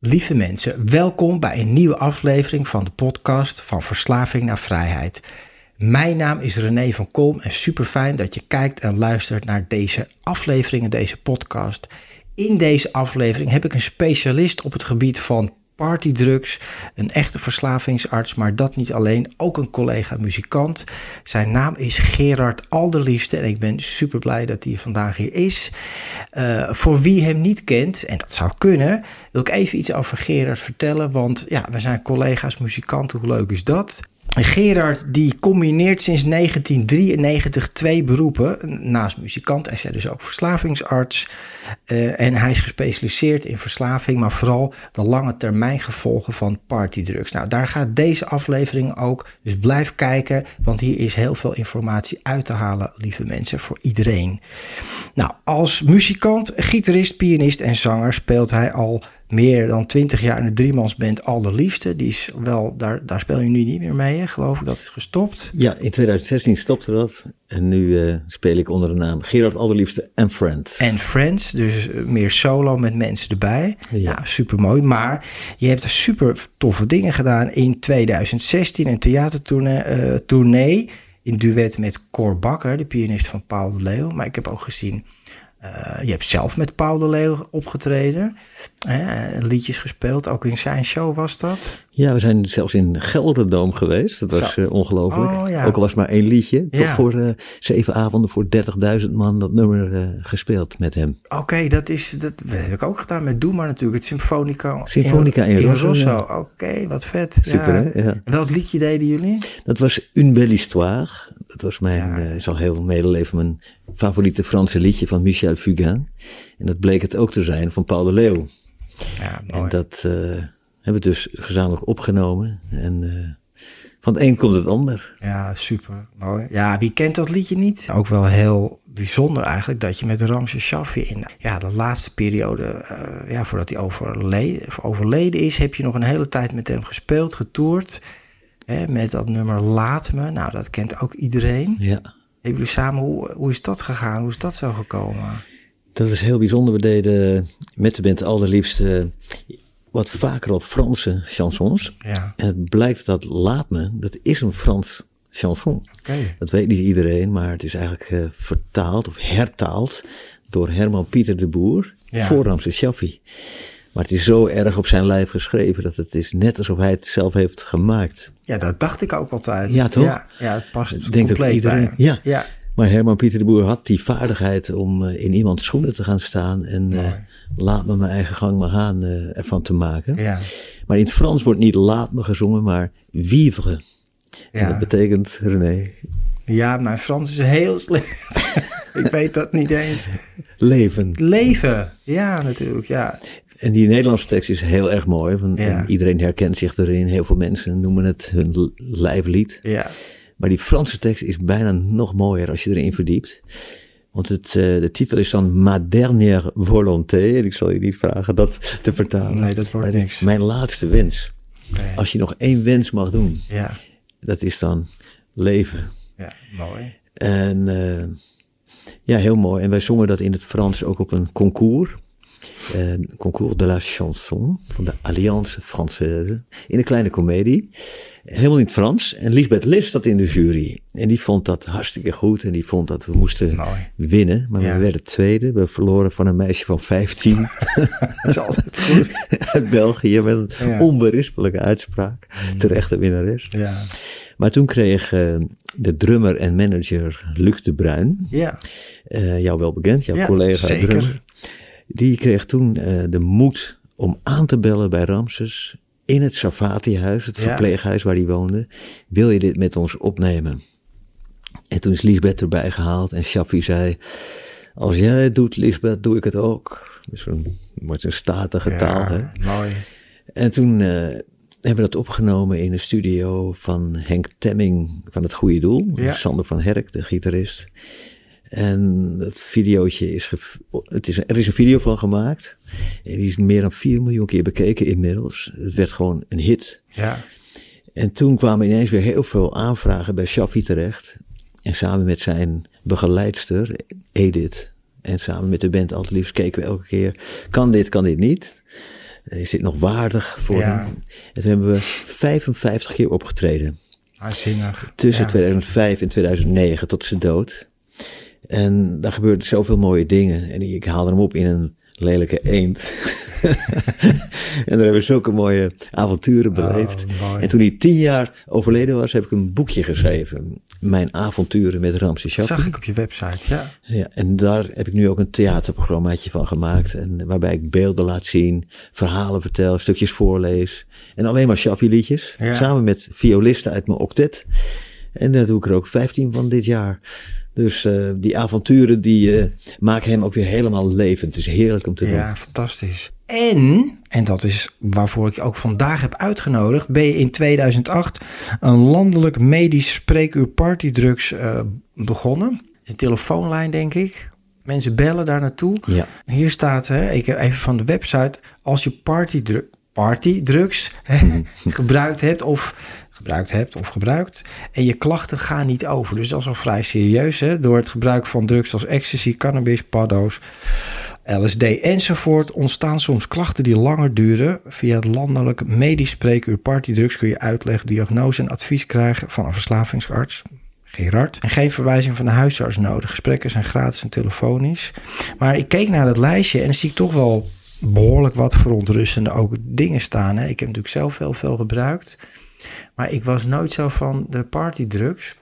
Lieve mensen, welkom bij een nieuwe aflevering van de podcast van Verslaving naar Vrijheid. Mijn naam is René van Kolm en super fijn dat je kijkt en luistert naar deze afleveringen, deze podcast. In deze aflevering heb ik een specialist op het gebied van partydrugs, een echte verslavingsarts, maar dat niet alleen, ook een collega muzikant. Zijn naam is Gerard Alderliefste en ik ben super blij dat hij vandaag hier is. Uh, voor wie hem niet kent, en dat zou kunnen, wil ik even iets over Gerard vertellen, want ja, we zijn collega's muzikanten, hoe leuk is dat? Gerard die combineert sinds 1993 twee beroepen. Naast muzikant is hij dus ook verslavingsarts. Uh, en hij is gespecialiseerd in verslaving, maar vooral de lange termijn gevolgen van partydrugs. Nou, daar gaat deze aflevering ook. Dus blijf kijken, want hier is heel veel informatie uit te halen, lieve mensen, voor iedereen. Nou, als muzikant, gitarist, pianist en zanger speelt hij al meer dan twintig jaar in de driemansband Allerliefste. Die is wel, daar, daar speel je nu niet meer mee, hè? geloof ik. Dat is gestopt. Ja, in 2016 stopte dat. En nu uh, speel ik onder de naam Gerard Allerliefste en Friends. En Friends, dus meer solo met mensen erbij. Ja, ja super mooi. Maar je hebt super toffe dingen gedaan. In 2016 een theatertournee uh, in duet met Cor Bakker, de pianist van Paul de Leeuw. Maar ik heb ook gezien uh, je hebt zelf met Paul de Leeuw opgetreden, hè, liedjes gespeeld, ook in zijn show was dat? Ja, we zijn zelfs in Gelderdoom geweest, dat was uh, ongelooflijk. Oh, ja. Ook al was maar één liedje, toch voor uh, zeven avonden voor 30.000 man dat nummer gespeeld met hem. Oké, okay, dat, is, dat heb ik ook gedaan met Doe maar natuurlijk, het Symfonica. Symfonica in, in Rosso. Oké, okay, wat vet. Super hè? Welk liedje deden jullie? Dat was Une Belle Histoire. Dat was mijn, is al heel medeleven mijn favoriete Franse liedje van Michel Fugain. En dat bleek het ook te zijn van Paul de Leeuw. Ja, mooi. En dat uh, hebben we dus gezamenlijk opgenomen. En uh, van het een komt het ander. Ja, super. Mooi. Ja, wie kent dat liedje niet? Ook wel heel bijzonder eigenlijk dat je met Ramses Shaffi in ja, de laatste periode, uh, ja, voordat hij overleden, overleden is, heb je nog een hele tijd met hem gespeeld, getoerd. Hè, met dat nummer Laat Me. Nou, dat kent ook iedereen. Ja. Hebben jullie samen, hoe, hoe is dat gegaan? Hoe is dat zo gekomen? Dat is heel bijzonder. We deden met de band allerliefste wat vaker op Franse chansons. Ja. En het blijkt dat Laat Me, dat is een Frans chanson. Okay. Dat weet niet iedereen, maar het is eigenlijk uh, vertaald of hertaald door Herman Pieter de Boer ja. voor Ramses Shaffi. Maar het is zo erg op zijn lijf geschreven dat het is net alsof hij het zelf heeft gemaakt. Ja, dat dacht ik ook altijd. Ja, toch? Ja, ja het past Denkt compleet ook iedereen. Ja. ja. Maar Herman Pieter de Boer had die vaardigheid om uh, in iemands schoenen te gaan staan en uh, laat me mijn eigen gang maar gaan uh, ervan te maken. Ja. Maar in het Frans wordt niet laat me gezongen, maar vivre. Ja. En dat betekent, René. Ja, mijn Frans is heel slecht. ik weet dat niet eens. Leven. Leven, ja, natuurlijk, ja. En die Nederlandse tekst is heel erg mooi. Want Iedereen herkent zich erin. Heel veel mensen noemen het hun lijflied. Ja. Maar die Franse tekst is bijna nog mooier als je erin verdiept. Want het, uh, de titel is dan Ma dernière volonté. En ik zal je niet vragen dat te vertalen. Nee, dat wordt niks. Mijn laatste wens. Nee. Als je nog één wens mag doen. Ja. Dat is dan leven. Ja, mooi. En uh, ja, heel mooi. En wij zongen dat in het Frans ook op een concours. Concours de la Chanson van de Alliance Française. In een kleine komedie. Helemaal in het Frans. En Lisbeth List zat in de jury. En die vond dat hartstikke goed. En die vond dat we moesten winnen. Maar we werden tweede. We verloren van een meisje van 15. dat is altijd goed. Uit België met een onberispelijke uitspraak. Mm. Terechte winnares. Ja. Maar toen kreeg uh, de drummer en manager Luc de Bruin, ja. Uh, jou wel bekend, jouw collega zeker. drummer, die kreeg toen uh, de moed om aan te bellen bij Ramses in het Safati-huis, het verpleeghuis waar hij woonde. Wil je dit met ons opnemen? En toen is Lisbeth erbij gehaald en Shaffi zei, als jij het doet Lisbeth, doe ik het ook. Dus een, wordt een statige taal. Hè? Mooi. En toen hebben we dat opgenomen in de studio van Henk Temming van Het Goede Doel. Sander van Herk, de gitarist. En dat videootje is, het is, er is een video van gemaakt. En die is meer dan 4 miljoen keer bekeken inmiddels. Het werd gewoon een hit. Ja. En toen kwamen ineens weer heel veel aanvragen bij Shaffi terecht. En samen met zijn begeleidster, Edith, en samen met de band Altijd keken we elke keer, kan dit, kan dit niet? Is dit nog waardig voor hem? En toen hebben we 55 keer opgetreden. Aanzinnig. Tussen 2005 en 2009 tot zijn dood. En daar gebeurden zoveel mooie dingen. En ik haalde hem op in een lelijke eend. en daar hebben we zulke mooie avonturen beleefd. Oh, en toen hij tien jaar overleden was, heb ik een boekje geschreven. Mijn avonturen met Ramses Shaffi. zag ik op je website, ja. ja. En daar heb ik nu ook een theaterprogrammaatje van gemaakt. En waarbij ik beelden laat zien, verhalen vertel, stukjes voorlees. En alleen maar Shaffi liedjes. Samen met violisten uit mijn octet. En daar doe ik er ook 15 van dit jaar. Dus uh, die avonturen die uh, maken hem ook weer helemaal levend. Het is heerlijk om te doen. Ja, fantastisch. En, en dat is waarvoor ik je ook vandaag heb uitgenodigd, ben je in 2008 een landelijk medisch spreekuur partydrugs uh, begonnen. Is een telefoonlijn, denk ik. Mensen bellen daar naartoe. Ja. Hier staat, hè, ik heb even van de website, als je partydrugs partydrugs mhm. gebruikt hebt of gebruikt hebt of gebruikt. En je klachten gaan niet over. Dus dat is al vrij serieus. Hè? Door het gebruik van drugs als ecstasy, cannabis, paddo's, LSD enzovoort ontstaan soms klachten die langer duren. Via het landelijk medisch spreekuur partydrugs kun je uitleg, diagnose en advies krijgen van een verslavingsarts. Gerard. En geen verwijzing van de huisarts nodig. Gesprekken zijn gratis en telefonisch. Maar ik keek naar dat lijstje en zie ik toch wel behoorlijk wat verontrustende ook dingen staan. Hè. Ik heb natuurlijk zelf heel veel gebruikt. Maar ik was nooit zo van de partydrugs.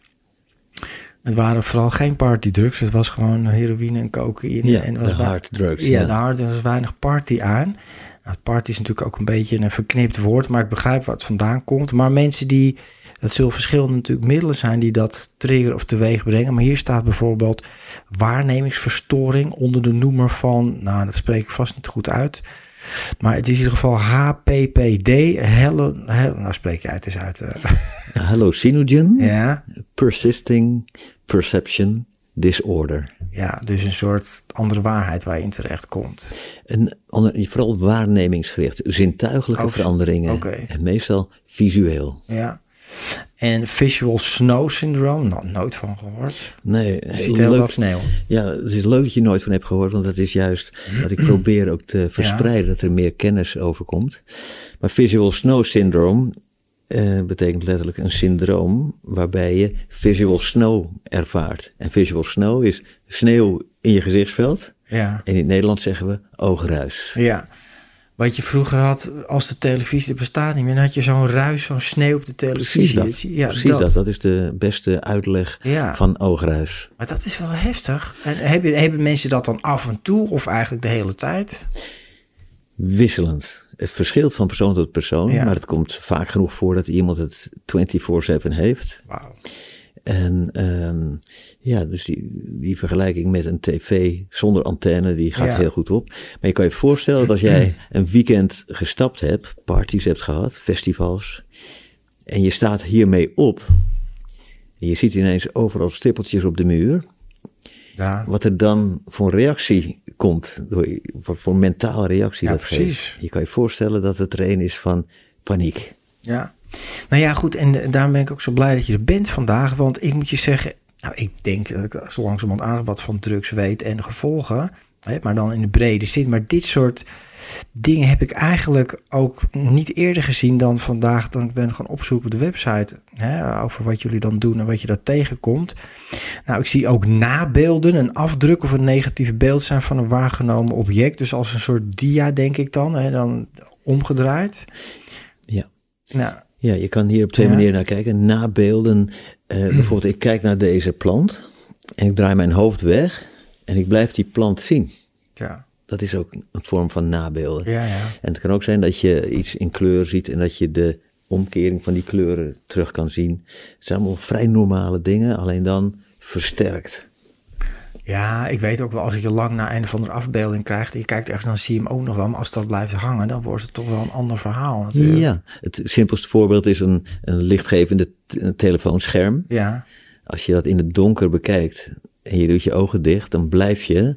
Het waren vooral geen partydrugs. Het was gewoon heroïne en cocaïne. Ja, en de harddrugs. Ja, ja, de hard. Er was weinig party aan. Nou, party is natuurlijk ook een beetje een verknipt woord. Maar ik begrijp waar het vandaan komt. Maar mensen die... Het zullen verschillende natuurlijk middelen zijn die dat triggeren of teweeg brengen. Maar hier staat bijvoorbeeld waarnemingsverstoring onder de noemer van... Nou, dat spreek ik vast niet goed uit maar het is in ieder geval HPPD. Hello, nou spreek je uit eens uit. Uh. Hallucinogen. Ja. Persisting Perception Disorder. Ja, dus een soort andere waarheid waar je in terecht komt. En vooral waarnemingsgericht, zintuigelijke oh, veranderingen. Okay. En meestal visueel. Ja. En visual snow syndrome, nou, nooit van gehoord. Nee, heel heel leuk. sneeuw. Ja, het is leuk dat je nooit van hebt gehoord, want dat is juist wat ik probeer ook te verspreiden, dat er meer kennis over komt. Maar visual snow syndrome eh, betekent letterlijk een syndroom waarbij je visual snow ervaart. En visual snow is sneeuw in je gezichtsveld. Ja. En in het Nederlands zeggen we oogruis. Ja. Wat je vroeger had, als de televisie bestaat niet meer, dan had je zo'n ruis, zo'n sneeuw op de televisie. Precies dat. Ja, Precies dat. dat. is de beste uitleg van oogruis. Maar dat is wel heftig. En hebben, hebben mensen dat dan af en toe of eigenlijk de hele tijd? Wisselend. Het verschilt van persoon tot persoon, maar het komt vaak genoeg voor dat iemand het 24/7 heeft. Wauw. En um, ja, dus die, die vergelijking met een tv zonder antenne, die gaat heel goed op. Maar je kan je voorstellen dat als jij een weekend gestapt hebt, parties hebt gehad, festivals, en je staat hiermee op, en je ziet ineens overal stippeltjes op de muur, ja. wat er dan voor reactie komt, door, voor, voor mentale reactie ja, dat precies. geeft. Je kan je voorstellen dat het er een is van paniek. Ja, nou ja, goed. En daarom ben ik ook zo blij dat je er bent vandaag. Want ik moet je zeggen, nou, ik denk dat ik zo langzamerhand aardig wat van drugs weet en gevolgen. Hè, maar dan in de brede zin. Maar dit soort dingen heb ik eigenlijk ook niet eerder gezien dan vandaag. Dan ik ben gaan opzoeken op de website hè, over wat jullie dan doen en wat je daar tegenkomt. Nou, ik zie ook nabeelden, een afdruk of een negatief beeld zijn van een waargenomen object. Dus als een soort dia, denk ik dan, hè, dan omgedraaid. Ja. Nou, ja, je kan hier op twee manieren naar kijken. Nabeelden, uh, bijvoorbeeld ik kijk naar deze plant en ik draai mijn hoofd weg en ik blijf die plant zien. Ja. Dat is ook een vorm van nabeelden. Ja, ja. En het kan ook zijn dat je iets in kleur ziet en dat je de omkering van die kleuren terug kan zien. Het zijn allemaal vrij normale dingen, alleen dan versterkt. Ja, ik weet ook wel, als je lang naar een van de afbeelding krijgt en je kijkt ergens, dan zie je hem ook nog wel. Maar als dat blijft hangen, dan wordt het toch wel een ander verhaal. Natuurlijk. Ja, het simpelste voorbeeld is een, een lichtgevende telefoonscherm. Ja. Als je dat in het donker bekijkt en je doet je ogen dicht, dan blijf je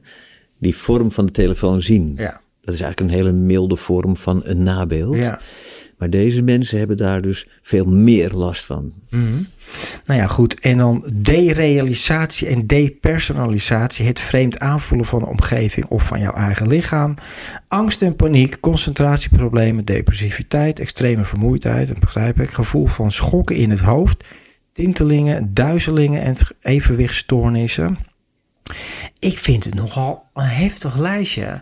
die vorm van de telefoon zien. Ja. Dat is eigenlijk een hele milde vorm van een nabeeld. Ja. Maar deze mensen hebben daar dus veel meer last van. Mm Nou ja, goed. En dan derealisatie en depersonalisatie. Het vreemd aanvoelen van de omgeving of van jouw eigen lichaam. Angst en paniek, concentratieproblemen, depressiviteit, extreme vermoeidheid. Dat begrijp ik. Gevoel van schokken in het hoofd. Tintelingen, duizelingen en evenwichtstoornissen. Ik vind het nogal een heftig lijstje.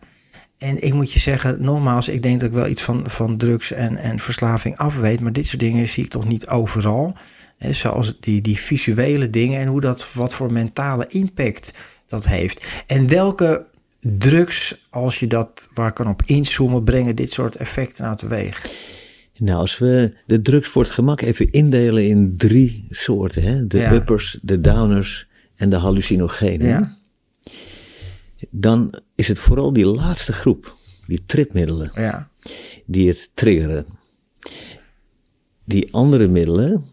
En ik moet je zeggen, nogmaals, ik denk dat ik wel iets van, van drugs en, en verslaving af weet. Maar dit soort dingen zie ik toch niet overal. Hè, zoals die, die visuele dingen en hoe dat, wat voor mentale impact dat heeft. En welke drugs, als je dat waar kan op inzoomen, brengen dit soort effecten nou teweeg? Nou, als we de drugs voor het gemak even indelen in drie soorten: hè? de uppers, de downers en de hallucinogenen. Ja dan is het vooral die laatste groep, die tripmiddelen, ja. die het triggeren. Die andere middelen,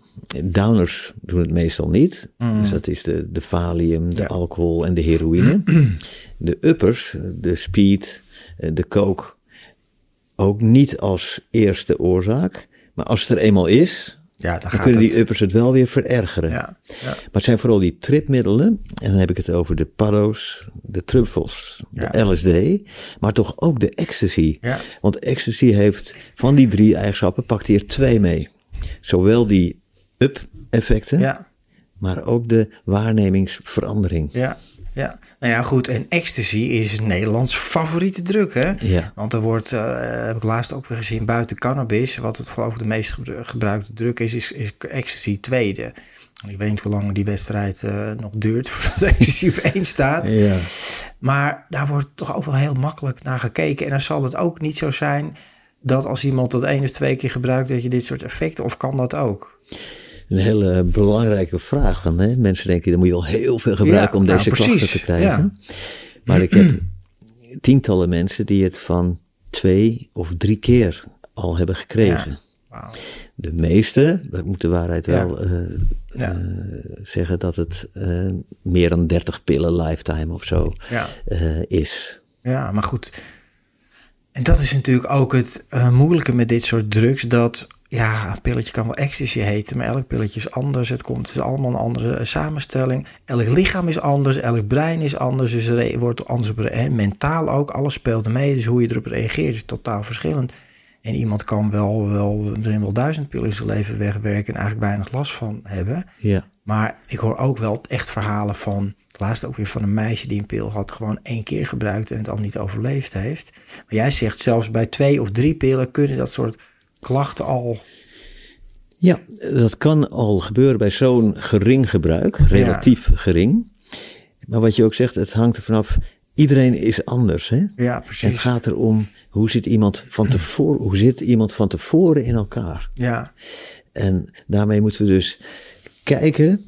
downers doen het meestal niet. Mm. Dus dat is de, de valium, de alcohol en de heroïne. de uppers, de speed, eh, de coke, ook niet als eerste oorzaak. Maar als het er eenmaal is, ja, dan, kunnen die uppers het wel weer verergeren. Ja, ja. Maar het zijn vooral die tripmiddelen, en dan heb ik het over de paddo's, de truffels, de LSD, maar toch ook de ecstasy. Want ecstasy heeft van die drie eigenschappen, pakt hier twee mee. Zowel die up-effecten, maar ook de waarnemingsverandering. Ja, ja, nou ja, goed. En ecstasy is Nederlands favoriete druk, hè? Ja. Want er wordt, uh, heb ik laatst ook weer gezien, buiten cannabis, wat het geloof ik de meest gebruikte druk is, is, is ecstasy tweede. Ik weet niet hoe lang die wedstrijd uh, nog duurt voordat ecstasy op één staat. Ja. Maar daar wordt toch ook wel heel makkelijk naar gekeken. En dan zal het ook niet zo zijn dat als iemand dat één of twee keer gebruikt, dat je dit soort effecten, of kan dat ook? Een hele belangrijke vraag. Want hè, mensen denken, dan moet je wel heel veel gebruiken om nou, deze klachten te krijgen. Maar ik heb tientallen mensen die het van twee of drie keer al hebben gekregen. De meeste, dat moet de waarheid wel uh, uh, zeggen, dat het uh, meer dan 30 pillen lifetime of zo is. Ja, maar goed. En dat is natuurlijk ook het moeilijke met dit soort drugs, dat ja, een pilletje kan wel ecstasy heten, maar elk pilletje is anders. Het, komt, het is allemaal een andere eh, samenstelling. Elk lichaam is anders, elk brein is anders, dus er wordt anders op, hè, mentaal ook. Alles speelt mee, dus hoe je erop reageert is totaal verschillend. En iemand kan wel, wel, misschien wel duizend pillen in zijn leven wegwerken en eigenlijk weinig last van hebben. Ja. Maar ik hoor ook wel echt verhalen van, laatst ook weer van een meisje die een pil had, gewoon één keer gebruikt en het al niet overleefd heeft. Maar jij zegt zelfs bij twee of drie pillen kunnen dat soort klachten al? Ja, dat kan al gebeuren bij zo'n gering gebruik, relatief gering. Maar wat je ook zegt, het hangt er vanaf. Iedereen is anders. Hè? Ja, precies. het gaat erom hoe zit iemand van tevoren, hoe zit iemand van tevoren in elkaar. Ja. En daarmee moeten we dus kijken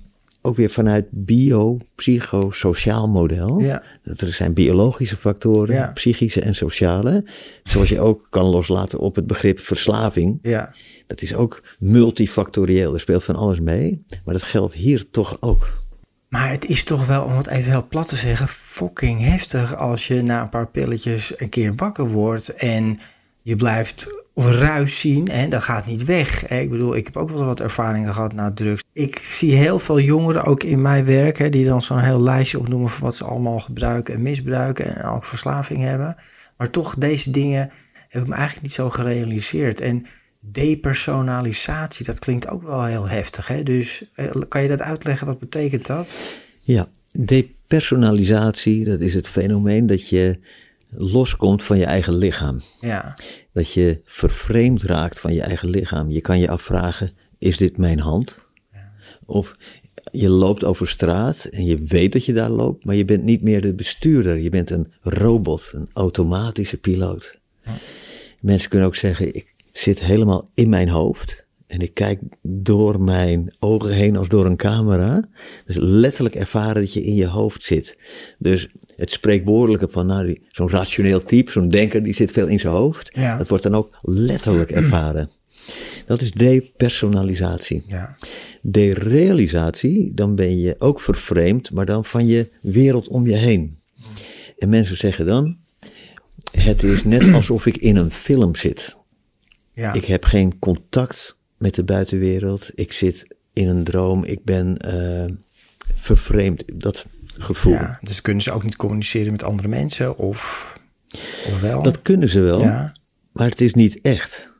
ook weer vanuit bio-psychosociaal model. Ja. Dat er zijn biologische factoren, psychische en sociale. Zoals je ook kan loslaten op het begrip verslaving. Ja. Dat is ook multifactorieel. Er speelt van alles mee. Maar dat geldt hier toch ook. Maar het is toch wel, om het even heel plat te zeggen, fucking heftig als je na een paar pilletjes een keer wakker wordt en je blijft of ruis zien en dat gaat niet weg. Ik bedoel, ik heb ook wel wat ervaringen gehad na drugs. Ik zie heel veel jongeren, ook in mijn werk, hè, die dan zo'n heel lijstje opnoemen van wat ze allemaal gebruiken en misbruiken en ook verslaving hebben. Maar toch, deze dingen heb ik me eigenlijk niet zo gerealiseerd. En depersonalisatie, dat klinkt ook wel heel heftig. Hè? Dus eh, kan je dat uitleggen, wat betekent dat? Ja, depersonalisatie, dat is het fenomeen dat je loskomt van je eigen lichaam. Ja. Dat je vervreemd raakt van je eigen lichaam. Je kan je afvragen, is dit mijn hand? Ja. Of je loopt over straat en je weet dat je daar loopt, maar je bent niet meer de bestuurder. Je bent een robot, een automatische piloot. Ja. Mensen kunnen ook zeggen, ik zit helemaal in mijn hoofd. En ik kijk door mijn ogen heen als door een camera. Dus letterlijk ervaren dat je in je hoofd zit. Dus het spreekwoordelijke van nou, zo'n rationeel type, zo'n denker, die zit veel in zijn hoofd. Dat wordt dan ook letterlijk ervaren. Dat is depersonalisatie. Ja. Derealisatie, dan ben je ook vervreemd, maar dan van je wereld om je heen. En mensen zeggen dan, het is net alsof ik in een film zit. Ja. Ik heb geen contact met de buitenwereld. Ik zit in een droom. Ik ben uh, vervreemd. Dat gevoel. Ja, dus kunnen ze ook niet communiceren met andere mensen? Of, of wel? Dat kunnen ze wel. Ja. Maar het is niet echt.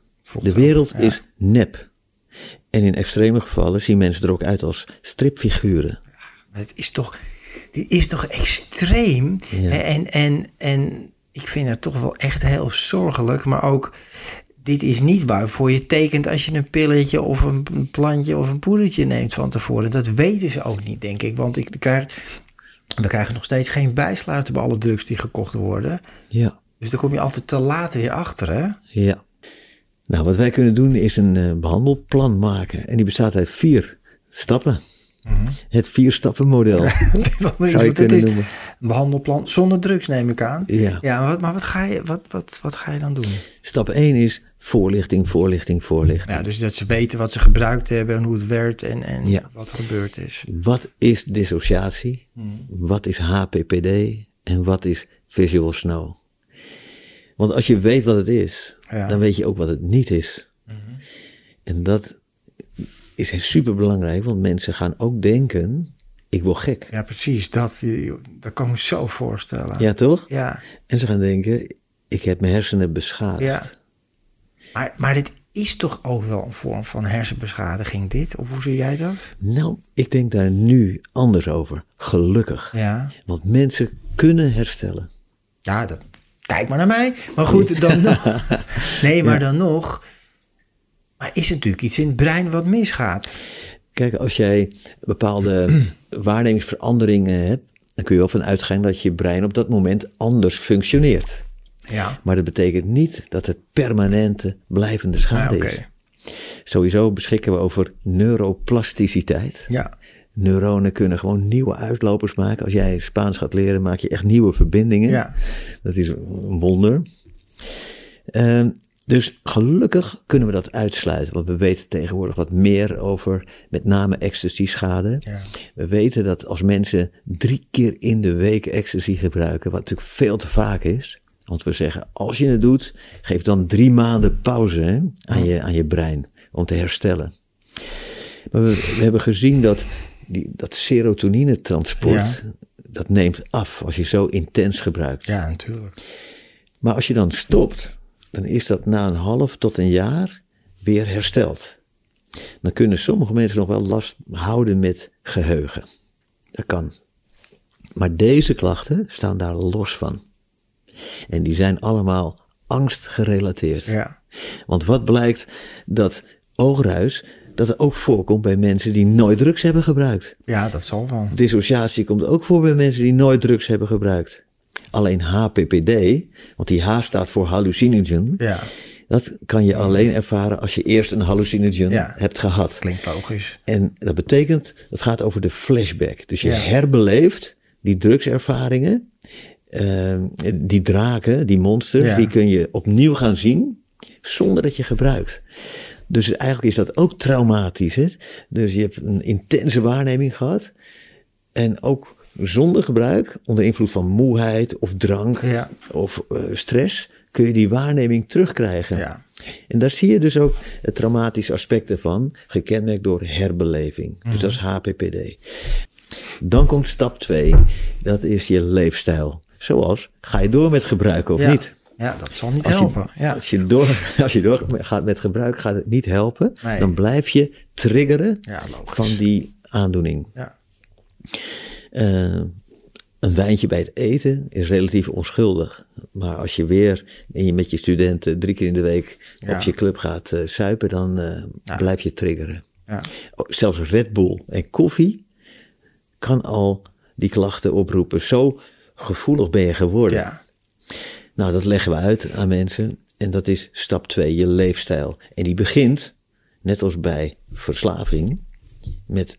de wereld is nep. En in extreme gevallen zien mensen er ook uit als stripfiguren. het is toch, dit is toch extreem? En, en, en ik vind het toch wel echt heel zorgelijk, maar ook dit is niet waarvoor je tekent als je een pilletje of een plantje of een poedertje neemt van tevoren. Dat weten ze ook niet, denk ik. Want ik krijg, we krijgen nog steeds geen bijsluiter bij alle drugs die gekocht worden. Ja. Dus dan kom je altijd te laat weer achter, hè? Ja. Nou, wat wij kunnen doen is een uh, behandelplan maken. En die bestaat uit vier stappen. Mhm. Het vierstappenmodel. Ja, zou je kunnen noemen. Een behandelplan zonder drugs neem ik aan. Ja. ja maar, wat, maar wat, ga je, wat, wat, wat ga je dan doen? Stap 1 is voorlichting, voorlichting, voorlichting. Ja, dus dat ze weten wat ze gebruikt hebben en hoe het werkt en, en ja. wat er gebeurd is. Wat is dissociatie? Mhm. Wat is HPPD? En wat is visual snow? Want als je weet wat het is, dan weet je ook wat het niet is. Mhm. En dat is super belangrijk, want mensen gaan ook denken: ik word gek. Ja, precies. Dat, dat kan ik me zo voorstellen. Ja, toch? Ja. En ze gaan denken: ik heb mijn hersenen beschadigd. Ja. Maar, maar dit is toch ook wel een vorm van hersenbeschadiging, dit? Of hoe zie jij dat? Nou, ik denk daar nu anders over. Gelukkig. Ja. Want mensen kunnen herstellen. Ja, dat, kijk maar naar mij. Maar goed, dan nog. Nee, maar dan nog maar is er natuurlijk iets in het brein wat misgaat? Kijk, als jij bepaalde waarnemingsveranderingen hebt, dan kun je wel van uitgaan dat je brein op dat moment anders functioneert. Ja. Maar dat betekent niet dat het permanente, blijvende schade is. Sowieso beschikken we over neuroplasticiteit. Ja. Neuronen kunnen gewoon nieuwe uitlopers maken. Als jij Spaans gaat leren, maak je echt nieuwe verbindingen. Ja. Dat is een wonder. Uh, dus gelukkig kunnen we dat uitsluiten, want we weten tegenwoordig wat meer over met name ecstasy-schade. Ja. We weten dat als mensen drie keer in de week ecstasy gebruiken, wat natuurlijk veel te vaak is, want we zeggen als je het doet, geef dan drie maanden pauze hè, aan, je, aan je brein om te herstellen. Maar we, we hebben gezien dat die, dat serotonine-transport, dat neemt af als je zo intens gebruikt. Ja, natuurlijk. Maar als je dan stopt, dan is dat na een half tot een jaar weer hersteld. Dan kunnen sommige mensen nog wel last houden met geheugen. Dat kan. Maar deze klachten staan daar los van. En die zijn allemaal angstgerelateerd. Ja. Want wat blijkt dat oogruis, dat ook voorkomt bij mensen die nooit drugs hebben gebruikt. Ja, dat zal wel. Dissociatie komt ook voor bij mensen die nooit drugs hebben gebruikt. Alleen HPPD, want die H staat voor hallucinogen. Ja. Dat kan je alleen ervaren als je eerst een hallucinogen hebt gehad. Klinkt logisch. En dat betekent, dat gaat over de flashback. Dus je herbeleeft die drugservaringen. Uh, die draken, die monsters, die kun je opnieuw gaan zien zonder dat je gebruikt. Dus eigenlijk is dat ook traumatisch. Hè? Dus je hebt een intense waarneming gehad. En ook zonder gebruik, onder invloed van moeheid of drank of uh, stress, kun je die waarneming terugkrijgen. Ja. En daar zie je dus ook het traumatische aspect ervan, gekenmerkt door herbeleving. Dus dat is HPPD. Dan komt stap 2, dat is je leefstijl. Zoals, ga je door met gebruiken of niet? Ja, dat zal niet helpen. ja. als, je door, als je door gaat met gebruik, gaat het niet helpen. Dan blijf je triggeren van die aandoening. Ja. Uh, een wijntje bij het eten is relatief onschuldig. Maar als je weer en je met je studenten drie keer in de week op je club gaat uh, suipen, dan uh, blijf je triggeren. Ja. Zelfs Red Bull en koffie kan al die klachten oproepen. Zo gevoelig ben je geworden. Ja. Nou, dat leggen we uit aan mensen. En dat is stap 2, je leefstijl. En die begint, net als bij verslaving, met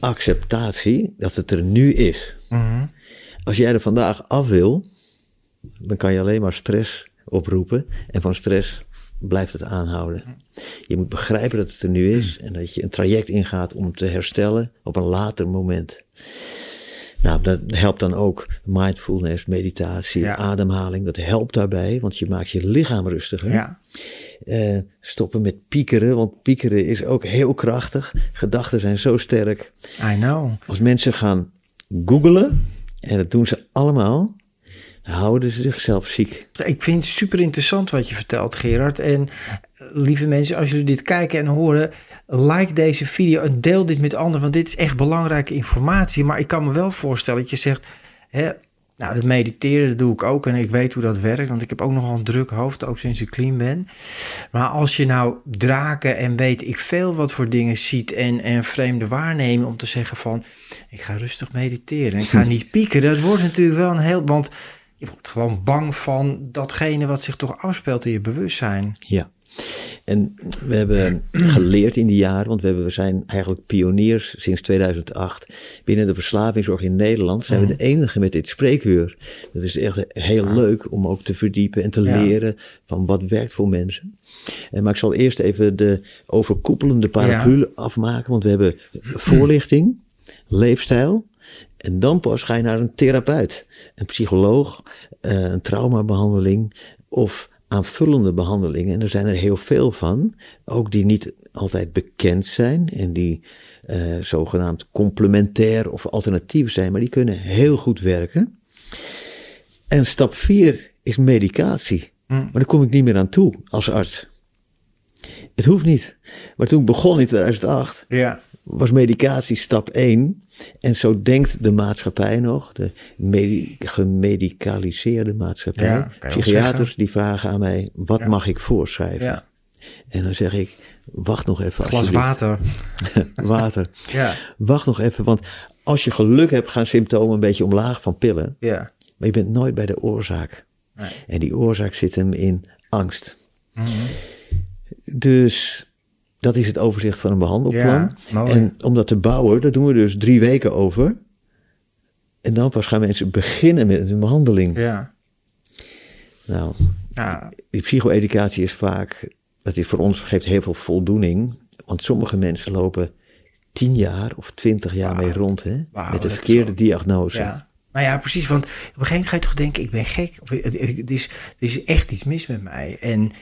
acceptatie dat het er nu is. Mm als jij er vandaag af wil, dan kan je alleen maar stress oproepen. En van stress blijft het aanhouden. Je moet begrijpen dat het er nu is en dat je een traject ingaat om te herstellen op een later moment. Nou, dat helpt dan ook mindfulness, meditatie, ademhaling. Dat helpt daarbij, want je maakt je lichaam rustiger. Ja. Uh, stoppen met piekeren, want piekeren is ook heel krachtig. Gedachten zijn zo sterk. I know. Als mensen gaan googelen, en dat doen ze allemaal. Houden ze zichzelf ziek. Ik vind het super interessant wat je vertelt, Gerard. En lieve mensen, als jullie dit kijken en horen, like deze video en deel dit met anderen. Want dit is echt belangrijke informatie. Maar ik kan me wel voorstellen dat je zegt. Hè, nou, dat mediteren dat doe ik ook en ik weet hoe dat werkt, want ik heb ook nogal een druk hoofd, ook sinds ik clean ben. Maar als je nou draken en weet ik veel wat voor dingen ziet en, en vreemde waarnemen om te zeggen van, ik ga rustig mediteren, ik ga niet pieken, dat wordt natuurlijk wel een heel, want je wordt gewoon bang van datgene wat zich toch afspeelt in je bewustzijn. Ja. En we hebben geleerd in die jaren, want we, hebben, we zijn eigenlijk pioniers sinds 2008. Binnen de verslavingszorg in Nederland zijn we de enige met dit spreekuur. Dat is echt heel leuk om ook te verdiepen en te leren van wat werkt voor mensen. En, maar ik zal eerst even de overkoepelende paraplu afmaken, want we hebben voorlichting, leefstijl. En dan pas ga je naar een therapeut, een psycholoog, eh, een traumabehandeling of aanvullende behandelingen. En er zijn er heel veel van, ook die niet altijd bekend zijn en die uh, zogenaamd complementair of alternatief zijn, maar die kunnen heel goed werken. En stap 4 is medicatie. Mm. Maar daar kom ik niet meer aan toe als arts. Het hoeft niet. Maar toen ik begon in 2008, ja. Was medicatie stap 1. En zo denkt de maatschappij nog, de gemedicaliseerde maatschappij. Psychiaters die vragen aan mij, wat mag ik voorschrijven? Ja. En dan zeg ik, wacht nog even. Glas water. water. ja. Wacht nog even, want als je geluk hebt, gaan symptomen een beetje omlaag van pillen. Ja. Maar je bent nooit bij de oorzaak. Nee. En die oorzaak zit hem in angst. Mm Dus dat is het overzicht van een behandelplan. en om dat te bouwen, daar doen we dus drie weken over. En dan pas gaan mensen beginnen met een behandeling. Ja. Nou, ja. die psycho-educatie is vaak, dat is voor ons geeft heel veel voldoening. Want sommige mensen lopen tien jaar of twintig jaar mee rond, hè? met de verkeerde diagnose. Ja. Nou ja, precies. Want op een gegeven moment ga je toch denken, ik ben gek. Het is, er is echt iets mis met mij. En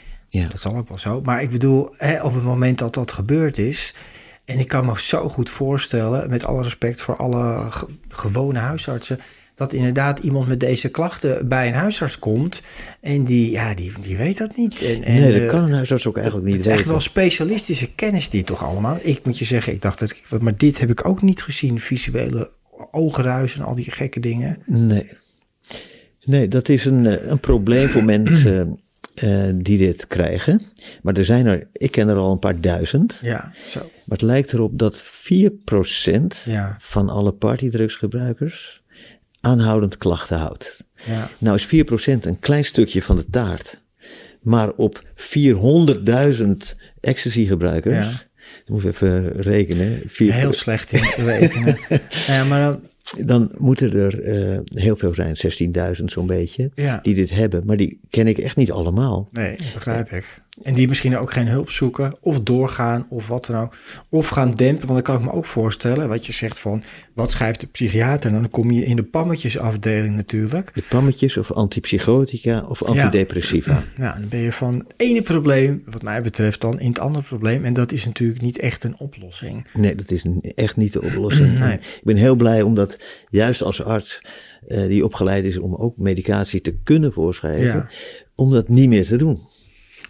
ja. Dat zal ook wel zo. Maar ik bedoel, hè, op het moment dat dat gebeurd is. En ik kan me zo goed voorstellen, met alle respect voor alle gewone huisartsen. Dat inderdaad iemand met deze klachten bij een huisarts komt. En die, ja, die, die weet dat niet. En, en, nee, dat eh, kan een huisarts ook eigenlijk niet weten. Het is echt wel specialistische kennis die toch allemaal. Ik moet je zeggen, ik dacht dat ik, maar dit heb ik ook niet gezien. Visuele oogruis en al die gekke dingen. Nee. Nee, dat is een, eh, een probleem voor mensen uh, die dit krijgen. Maar er zijn er, ik ken er al een paar duizend. Ja, zo. Maar het lijkt erop dat 4% ja. van alle partydrugsgebruikers aanhoudend klachten houdt. Ja. Nou is 4% een klein stukje van de taart. Maar op 400.000 ecstasy-gebruikers, ja. moet even rekenen. Heel slecht in te rekenen. ja, maar dan, dan moeten er uh, heel veel zijn, 16.000 zo'n beetje, die dit hebben. Maar die ken ik echt niet allemaal. Nee, begrijp ik. En die misschien ook geen hulp zoeken, of doorgaan, of wat dan ook. Of gaan dempen, want dan kan ik me ook voorstellen, wat je zegt van, wat schrijft de psychiater? En dan kom je in de pammetjesafdeling natuurlijk. De pammetjes of antipsychotica of antidepressiva. Ja. ja, dan ben je van het ene probleem, wat mij betreft, dan in het andere probleem. En dat is natuurlijk niet echt een oplossing. Nee, dat is echt niet de oplossing. Nee. Ik ben heel blij omdat juist als arts uh, die opgeleid is om ook medicatie te kunnen voorschrijven, om dat niet meer te doen.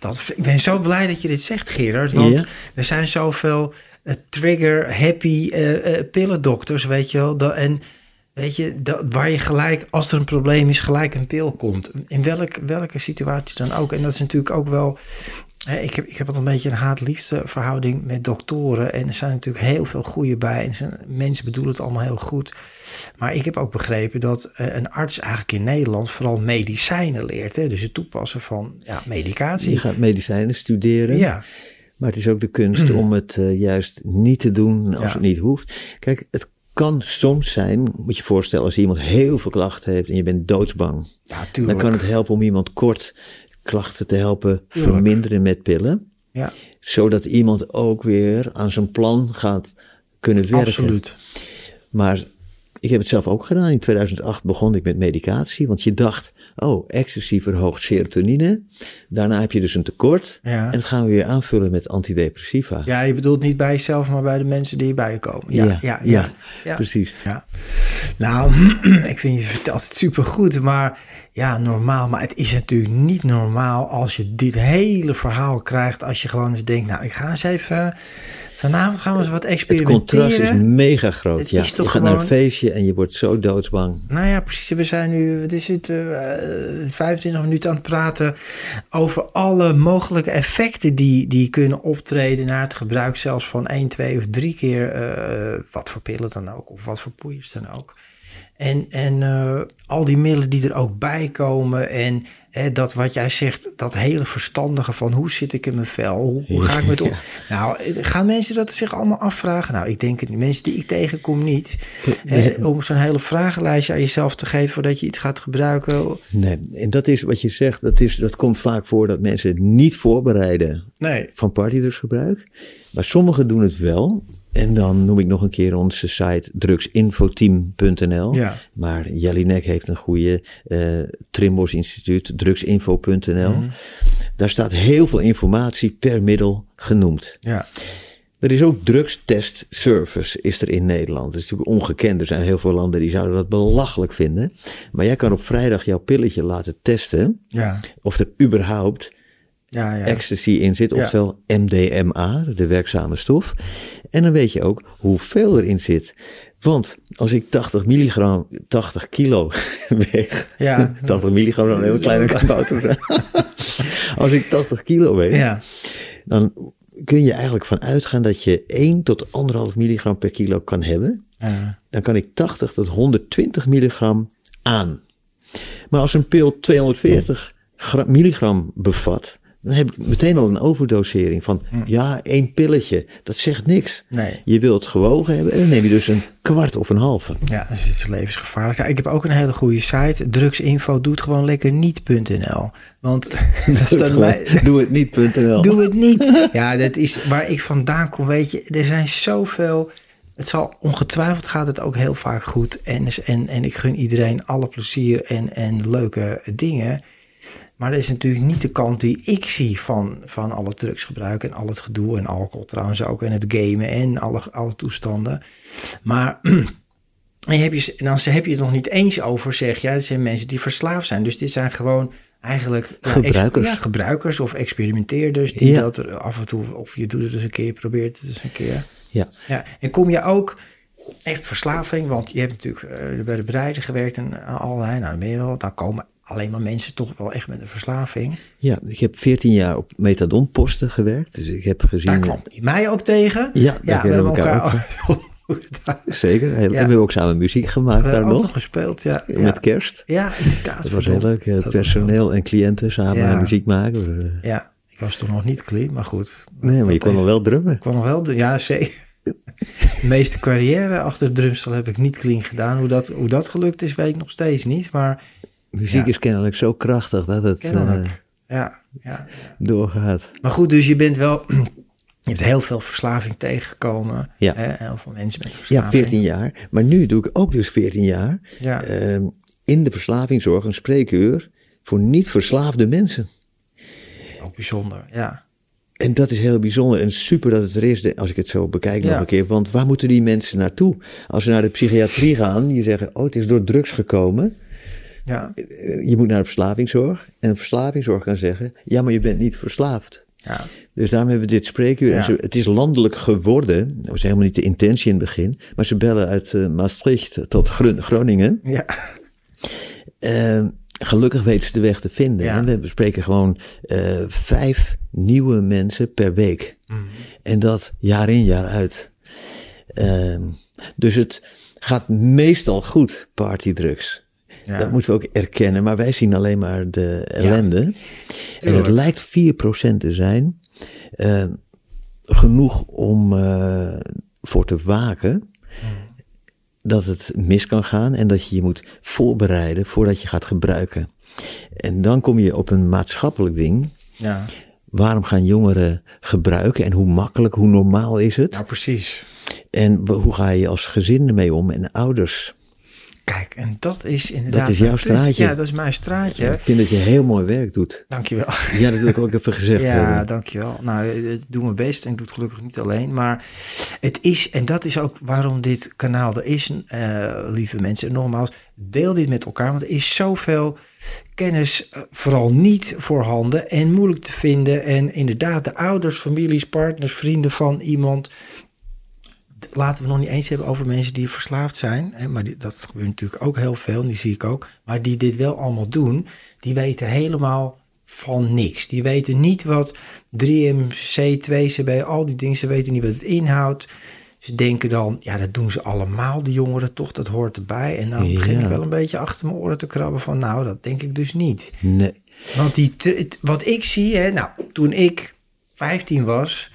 Dat, ik ben zo blij dat je dit zegt, Gerard. Want er zijn zoveel uh, trigger-happy uh, pillendokters, weet je wel. Dat, en weet je, dat, waar je gelijk, als er een probleem is, gelijk een pil komt. In welk, welke situatie dan ook. En dat is natuurlijk ook wel... Ik, heb, ik heb altijd een beetje een haat-liefste verhouding met doktoren. En er zijn natuurlijk heel veel goede bij. En zijn, mensen bedoelen het allemaal heel goed. Maar ik heb ook begrepen dat eh, een arts eigenlijk in Nederland vooral medicijnen leert. Hè? Dus het toepassen van ja, medicatie. Je gaat medicijnen studeren. Ja. Maar het is ook de kunst mm. om het uh, juist niet te doen als het niet hoeft. Kijk, het kan soms zijn, moet je je voorstellen, als iemand heel veel klachten heeft en je bent doodsbang. Ja, dan kan het helpen om iemand kort klachten te helpen verminderen met pillen. Ja. Zodat iemand ook weer aan zijn plan gaat kunnen werken. Absoluut. Maar ik heb het zelf ook gedaan. In 2008 begon ik met medicatie, want je dacht, oh, ecstasy verhoogt serotonine. Daarna heb je dus een tekort en dat gaan we weer aanvullen met antidepressiva. Ja, je bedoelt niet bij jezelf, maar bij de mensen die bij je komen. Ja, ja, ja, ja, ja precies. Ja. Nou, ik vind je vertelt het supergoed, maar ja, normaal. Maar het is natuurlijk niet normaal als je dit hele verhaal krijgt, als je gewoon eens denkt, nou, ik ga eens even Vanavond gaan we eens wat experimenteren. Het contrast is mega groot. Het ja, je gaat naar een feestje en je wordt zo doodsbang. Nou ja, precies. We zijn nu, wat is het, uh, 25 minuten aan het praten over alle mogelijke effecten die, die kunnen optreden na het gebruik zelfs van 1, 2 of 3 keer uh, wat voor pillen dan ook, of wat voor poeiers dan ook. En, en uh, al die middelen die er ook bij komen en dat wat jij zegt, dat hele verstandige van hoe zit ik in mijn vel, hoe, ga ik met om. Nou, gaan mensen dat zich allemaal afvragen? Nou, ik denk het niet. Mensen die ik tegenkom niet. om zo'n hele vragenlijstje aan jezelf te geven voordat je iets gaat gebruiken. Nee, en dat is wat je zegt, dat, is, dat komt vaak voor dat mensen niet voorbereiden nee. van partydrugsgebruik. Maar sommigen doen het wel. En dan noem ik nog een keer onze site drugsinfoteam.nl. Ja. Maar Jelinek heeft een goede uh, Trimbos Instituut, drugsinfo.nl. Mhm. Daar staat heel veel informatie per middel genoemd. Ja. Er is ook drugstest service is er in Nederland. Dat is natuurlijk ongekend. Er zijn heel veel landen die zouden dat belachelijk vinden. Maar jij kan op vrijdag jouw pilletje laten testen. Ja. Of er überhaupt ja, ja. ecstasy in zit, oftewel MDMA, de werkzame stof. En dan weet je ook hoeveel erin zit. Want als ik 80 milligram, 80 kilo weeg, ja. 80 milligram, een heel kleine kabouter. als ik 80 kilo weeg, ja. dan kun je eigenlijk van uitgaan dat je 1 tot 1,5 milligram per kilo kan hebben. Ja. Dan kan ik 80 tot 120 milligram aan. Maar als een pil 240 milligram bevat, dan heb ik meteen al een overdosering van, hm. ja, één pilletje, dat zegt niks. Nee. Je wilt gewogen hebben en dan neem je dus een kwart of een halve. Ja, dus het is levensgevaarlijk. Ja, ik heb ook een hele goede site, drugsinfo, doet gewoon lekker niet.nl. Want dat staat mij... Doe het niet.nl. Doe het niet. Ja, dat is waar ik vandaan kom, weet je, er zijn zoveel... Het zal ongetwijfeld gaat het ook heel vaak goed. En, en, en ik gun iedereen alle plezier en, en leuke dingen. Maar dat is natuurlijk niet de kant die ik zie van, van alle drugsgebruik en al het gedoe en alcohol trouwens ook en het gamen en alle, alle toestanden. Maar en heb je, dan heb je het nog niet eens over, zeg ja, dat zijn mensen die verslaafd zijn. Dus dit zijn gewoon eigenlijk gebruikers. Ja, gebruikers of experimenteerders die dat er af en toe, of je doet het eens een keer, je probeert het eens een keer. Ja. ja. En kom je ook echt verslaving, want je hebt natuurlijk uh, bij de bedrijven gewerkt en allerlei, nou dan ben je wel, dan komen alleen maar mensen toch wel echt met een verslaving. Ja, ik heb 14 jaar op methadonposten gewerkt. Dus ik heb gezien... Daar kwam mij ook tegen. Ja, ja we hebben elkaar, ook. Zeker. Ja. We hebben ook samen muziek gemaakt we daar nog. nog. gespeeld, ja. Met kerst. Ja, inderdaad. Dat was heel leuk. Eh, personeel en cliënten samen muziek maken. Ja, ik was toen nog niet clean, maar goed. Nee, maar je kon nog wel drummen. Ik kon nog wel, ja zeker. De meeste carrière achter drumstel heb ik niet clean gedaan. Hoe dat, hoe dat gelukt is, weet ik nog steeds niet. Maar Muziek is kennelijk zo krachtig dat het... Uh, ja, ja. doorgaat. Maar goed, dus je bent wel... Je hebt heel veel verslaving tegengekomen. Ja. Hè? Heel veel mensen met verslaving. Ja, 14 jaar. Maar nu doe ik ook dus 14 jaar Ja. ehm, in de verslavingszorg een spreekuur voor niet verslaafde mensen. Ook bijzonder, ja. En dat is heel bijzonder en super dat het er is, als ik het zo bekijk nog een keer. Want waar moeten die mensen naartoe? Als ze naar de psychiatrie gaan, die zeggen, oh het is door drugs gekomen. Ja, Je moet naar de verslavingszorg. En verslavingszorg kan zeggen, ja maar je bent niet verslaafd. ja. Dus daarom hebben we dit spreekuur. Ja. ze- het is landelijk geworden. Dat was helemaal niet de intentie in het begin. Maar ze bellen uit eh, Maastricht tot Gro- Groningen. ja. Eh, gelukkig weten ze de weg te vinden. Ja. En we bespreken gewoon eh, vijf nieuwe mensen per week. Mhm. En dat jaar in jaar uit. Ehm, dus het gaat meestal goed, partydrugs. Ja. Dat moeten we ook erkennen. Maar wij zien alleen maar de ellende. En het lijkt 4% te zijn. eh, genoeg om eh, voor te waken dat het mis kan gaan en dat je je moet voorbereiden voordat je gaat gebruiken. En dan kom je op een maatschappelijk ding. ja. Waarom gaan jongeren gebruiken en hoe makkelijk, hoe normaal is het? Precies. En hoe ga je als gezin ermee om en ouders? Kijk, en dat is inderdaad... Dat is jouw straatje. Ja, dat is mijn straatje. Ik vind dat je heel mooi werk doet. Dankjewel. Ja, dat wil ik ook even gezegd Ja, hebben. dankjewel. Nou, ik doe mijn best en ik doe het gelukkig niet alleen. Maar het is, en dat is ook waarom dit kanaal er is, eh, lieve mensen. En nogmaals, deel dit met elkaar, want er is zoveel kennis eh, vooral niet voorhanden en moeilijk te vinden. En inderdaad, de ouders, families, partners, vrienden van iemand. Laten we nog niet eens hebben over mensen die verslaafd zijn. Hè, maar die, dat gebeurt natuurlijk ook heel veel, en die zie ik ook. Maar die dit wel allemaal doen, die weten helemaal van niks. Die weten niet wat 3MC, 2CB, al die dingen, ze weten niet wat het inhoudt. Ze denken dan, ja, dat doen ze allemaal, die jongeren toch, dat hoort erbij. En dan begin Ja. ik wel een beetje achter mijn oren te krabben van, nou, dat denk ik dus niet. Nee. Want die, wat ik zie, hè, nou, toen ik 15 was,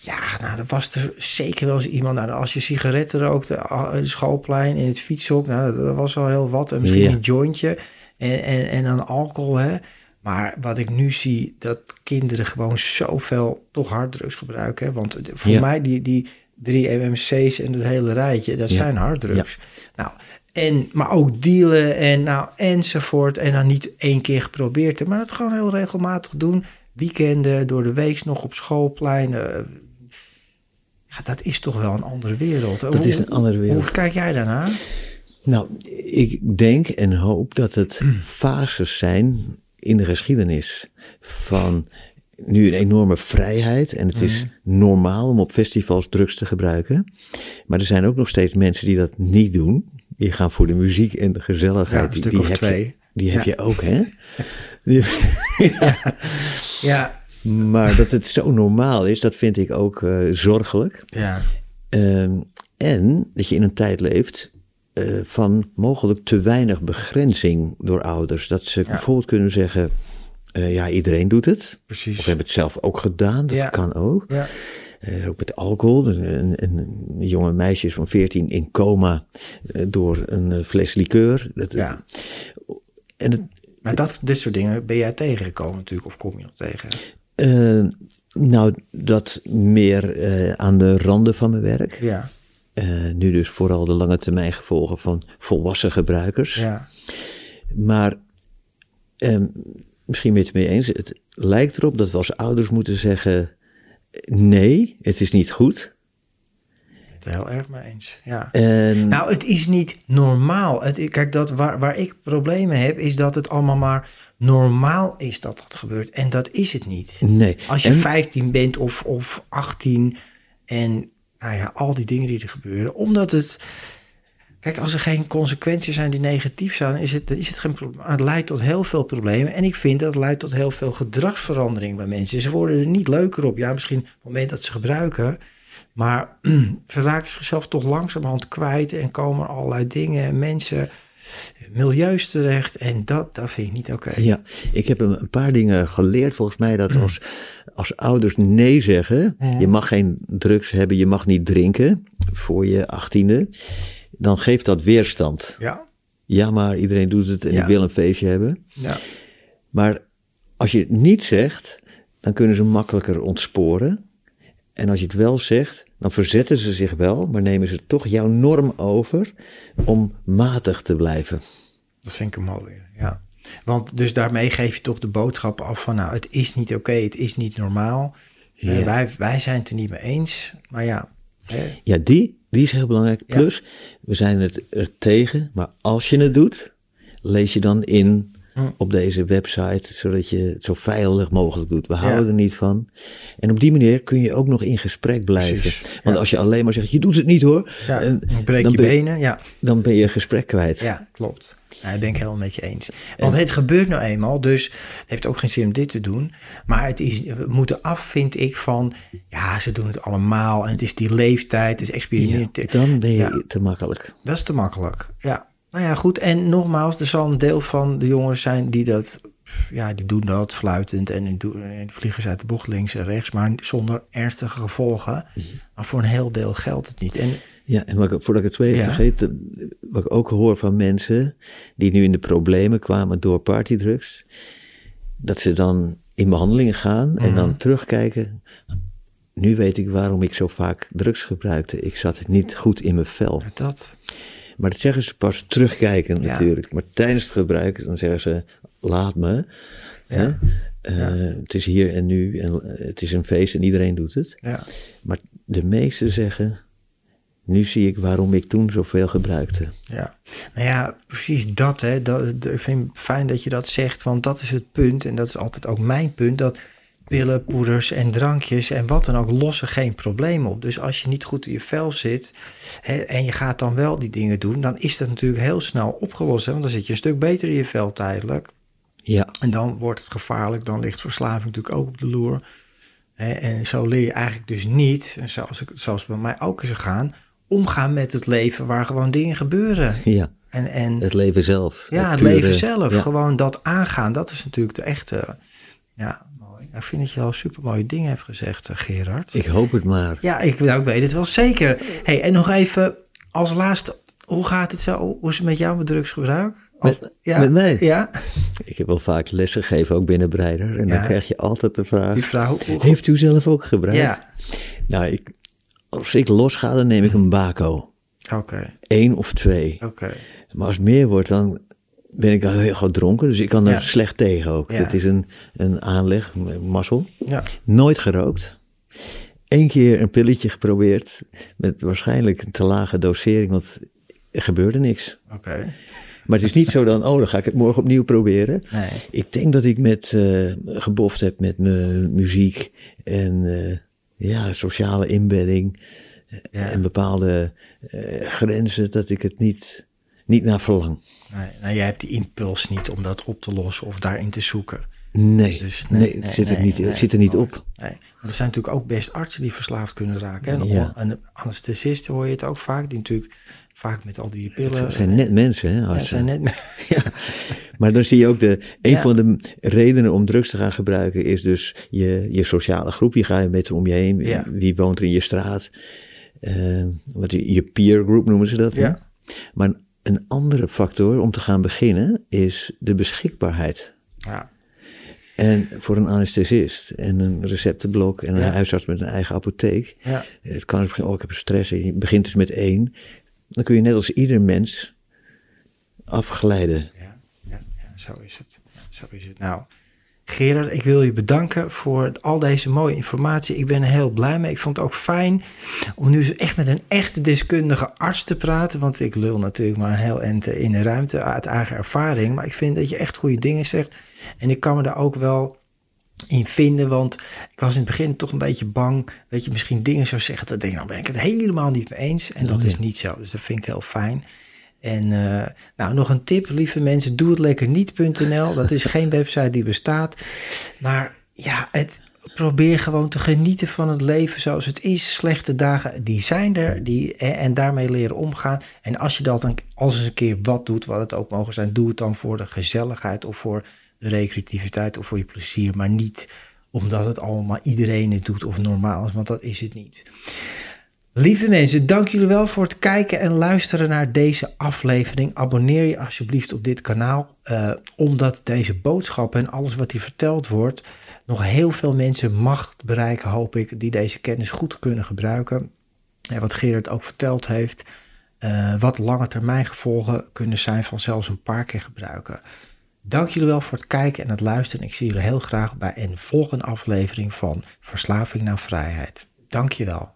ja, nou, dan was er zeker wel eens iemand, nou, als je sigaretten rookte, ah, het schoolplein in het fietshok, nou, dat, dat was al heel wat. En misschien een jointje en, en, en dan alcohol, hè. Maar wat ik nu zie, dat kinderen gewoon zoveel toch harddrugs gebruiken. Hè? Want voor Ja. mij, die, die drie MMC's en het hele rijtje, dat Ja. zijn harddrugs. Nou, en, maar ook dealen en nou, enzovoort. En dan niet één keer geprobeerd, te- maar dat gewoon heel regelmatig doen. Weekenden, door de week nog op schoolplein. eh, ja, dat is toch wel een andere wereld. Dat is een andere wereld. Hoe kijk jij daarnaar? Nou, ik denk en hoop dat het fases zijn in de geschiedenis van nu een enorme vrijheid en het is normaal om op festivals drugs te gebruiken. Maar er zijn ook nog steeds mensen die dat niet doen. Die gaan voor de muziek en de gezelligheid. die die heb. Je, die heb Ja. je ook, hè? Die- Ja, maar dat het zo normaal is, dat vind ik ook eh, zorgelijk. ja, Ehm, en dat je in een tijd leeft eh, van mogelijk te weinig begrenzing door ouders. Dat ze bijvoorbeeld kunnen zeggen, eh, ja, iedereen doet het. precies. Of hebben het zelf ook gedaan, dat Ja. kan ook. Ja, ook met alcohol. Een, een, een jonge meisje van 14 in coma door een fles liqueur. Dat, ja. En het, Maar dat, dit soort dingen ben jij tegengekomen natuurlijk, of kom je nog tegen? eh, nou, dat meer eh, aan de randen van mijn werk. Ja, Eh, nu dus vooral de lange termijn gevolgen van volwassen gebruikers. ja, Maar ehm, misschien ben je het mee eens. Het lijkt erop dat we als ouders moeten zeggen: nee, het is niet goed. Het heel erg mee eens. Ja. En Nou, het is niet normaal. Het, kijk, dat waar, waar ik problemen heb, is dat het allemaal maar normaal is dat dat gebeurt. En dat is het niet. nee. Als je En- 15 bent of, of 18 en nou ja, al die dingen die er gebeuren. Omdat het. Kijk, als er geen consequenties zijn die negatief zijn, is het, is het geen probleem. Het leidt tot heel veel problemen. En ik vind dat het leidt tot heel veel gedragsverandering bij mensen. Ze worden er niet leuker op. Ja, misschien op het moment dat ze gebruiken. Maar ze raken zichzelf toch langzamerhand kwijt. En komen er allerlei dingen en mensen, milieus terecht. En dat, dat vind ik niet oké. Ja, ik heb een paar dingen geleerd. Volgens mij Mm. dat als, als ouders nee zeggen, je mag geen drugs hebben, je mag niet drinken voor je achttiende, dan geeft dat weerstand. Ja, Ja, maar iedereen doet het en Ja. ik wil een feestje hebben. ja, Maar als je het niet zegt, dan kunnen ze makkelijker ontsporen. En als je het wel zegt, dan verzetten ze zich wel, maar nemen ze toch jouw norm over om matig te blijven. Dat vind ik een mooie, ja. Want dus daarmee geef je toch de boodschap af van, nou, het is niet oké, het is niet normaal. Eh, wij, wij zijn het er niet mee eens, maar ja. Hè. Ja, die, die is heel belangrijk. Plus, we zijn het er tegen, maar als je het doet, lees je dan in Op deze website, zodat je het zo veilig mogelijk doet. We houden er niet van. En op die manier kun je ook nog in gesprek blijven. Want als je alleen maar zegt, je doet het niet hoor. Ja, en, dan breek dan je ben, benen, ja. Dan ben je gesprek kwijt. Ja, klopt. Ik ben ik helemaal met je eens. Want het gebeurt nou eenmaal, dus het heeft ook geen zin om dit te doen. Maar het is, we moeten af, vind ik, van ja, ze doen het allemaal. En het is die leeftijd, het is experiment. dan ben je te makkelijk. Dat is te makkelijk, ja. Nou ja, goed. En nogmaals, er zal een deel van de jongens zijn die dat, ja, die doen dat fluitend en die vliegen ze uit de bocht links en rechts, maar zonder ernstige gevolgen. Mhm. Maar voor een heel deel geldt het niet. En, ja, en wat ik, voordat ik het twee vergeet, wat ik ook hoor van mensen die nu in de problemen kwamen door partydrugs, dat ze dan in behandelingen gaan en dan mhm. terugkijken. Nu weet ik waarom ik zo vaak drugs gebruikte. Ik zat niet goed in mijn vel. Dat. Maar dat zeggen ze pas terugkijken natuurlijk. Maar tijdens het gebruik, dan zeggen ze, laat me. Ja. Uh, het is hier en nu en eh, het is een feest en iedereen doet het. Ja. Maar de meesten zeggen, nu zie ik waarom ik toen zoveel gebruikte. Ja, nou ja, precies dat. Hè. dat ik vind het fijn dat je dat zegt, want dat is het punt. En dat is altijd ook mijn punt. Dat pillen, poeders en drankjes en wat dan ook lossen geen probleem op. Dus als je niet goed in je vel zit hè, en je gaat dan wel die dingen doen, dan is dat natuurlijk heel snel opgelost. Hè, want dan zit je een stuk beter in je vel tijdelijk. Ja. En dan wordt het gevaarlijk, dan ligt verslaving natuurlijk ook op de loer. Hè, en zo leer je eigenlijk dus niet, zoals, ik, zoals bij mij ook is gegaan, omgaan met het leven waar gewoon dingen gebeuren. Ja. En, en, het leven zelf. Ja, het, leven zelf. Gewoon dat aangaan, dat is natuurlijk de echte ja, ik vind dat je al super mooie dingen hebt gezegd, eh, Gerard. Ik hoop het maar. Ja, ik, nou, ik weet het wel zeker. Hey, en nog even als laatste, hoe gaat het zo? Hoe is het met jou met drugsgebruik? met, ja, met mij? Ja. Ik heb wel vaak lessen gegeven, ook binnen Breider. En dan krijg je altijd de vraag, Die vraag heeft u zelf ook gebruikt? Ja. Nou, ik, als ik los ga, dan neem ik een bako. Oké. Eén of twee. Oké. Maar als het meer wordt, dan ben ik al heel gauw dronken, dus ik kan er slecht tegen ook. Het is een, een aanleg, een mazzel. Ja. Nooit gerookt. Eén keer een pilletje geprobeerd, met waarschijnlijk een te lage dosering, want er gebeurde niks. Oké. Maar het is niet zo dan, oh, dan ga ik het morgen opnieuw proberen. Nee. Ik denk dat ik met uh, geboft heb met mijn muziek en uh, ja, sociale inbedding ja. en bepaalde uh, grenzen, dat ik het niet, niet naar verlang. Nee, nou, jij hebt die impuls niet om dat op te lossen of daarin te zoeken. Nee, dus nee, nee, het zit er niet, het zit er niet op. Nee. Want er zijn natuurlijk ook best artsen die verslaafd kunnen raken. En ja. een anesthesist hoor je het ook vaak, die natuurlijk vaak met al die pillen... Het zijn net mensen, hè? Ja, zijn net ja. Maar dan zie je ook de... Een van de redenen om drugs te gaan gebruiken is dus je, je sociale groep. Je gaat met om je heen. Wie woont er in je straat? Uh, wat, je peer group noemen ze dat. Ja. Maar een andere factor om te gaan beginnen is de beschikbaarheid. Ja. En voor een anesthesist en een receptenblok en een huisarts met een eigen apotheek. Ja. Het kan misschien ook, oh, ik heb stress. Je begint dus met één. Dan kun je net als ieder mens afgeleiden. Ja, ja, ja zo is het. zo is het. Nou, Gerard, ik wil je bedanken voor al deze mooie informatie. Ik ben er heel blij mee. Ik vond het ook fijn om nu echt met een echte deskundige arts te praten. Want ik lul natuurlijk maar een heel eind in de ruimte uit eigen ervaring. Maar ik vind dat je echt goede dingen zegt. En ik kan me daar ook wel in vinden. Want ik was in het begin toch een beetje bang dat je misschien dingen zou zeggen. Dat denk ik, nou ben ik het helemaal niet mee eens. En dat is niet zo. Dus dat vind ik heel fijn. En uh, nou, nog een tip, lieve mensen, doe het lekker niet.nl. Dat is geen website die bestaat. Maar ja, het, probeer gewoon te genieten van het leven zoals het is. Slechte dagen, die zijn er. Die, en daarmee leren omgaan. En als je dat dan, als eens een keer wat doet, wat het ook mogen zijn, doe het dan voor de gezelligheid of voor de recreativiteit of voor je plezier. Maar niet omdat het allemaal iedereen het doet of normaal is, want dat is het niet. Lieve mensen, dank jullie wel voor het kijken en luisteren naar deze aflevering. Abonneer je alsjeblieft op dit kanaal, uh, omdat deze boodschappen en alles wat hier verteld wordt nog heel veel mensen mag bereiken, hoop ik, die deze kennis goed kunnen gebruiken. En wat Gerard ook verteld heeft, uh, wat lange termijn gevolgen kunnen zijn van zelfs een paar keer gebruiken. Dank jullie wel voor het kijken en het luisteren. Ik zie jullie heel graag bij een volgende aflevering van Verslaving naar Vrijheid. Dank je wel.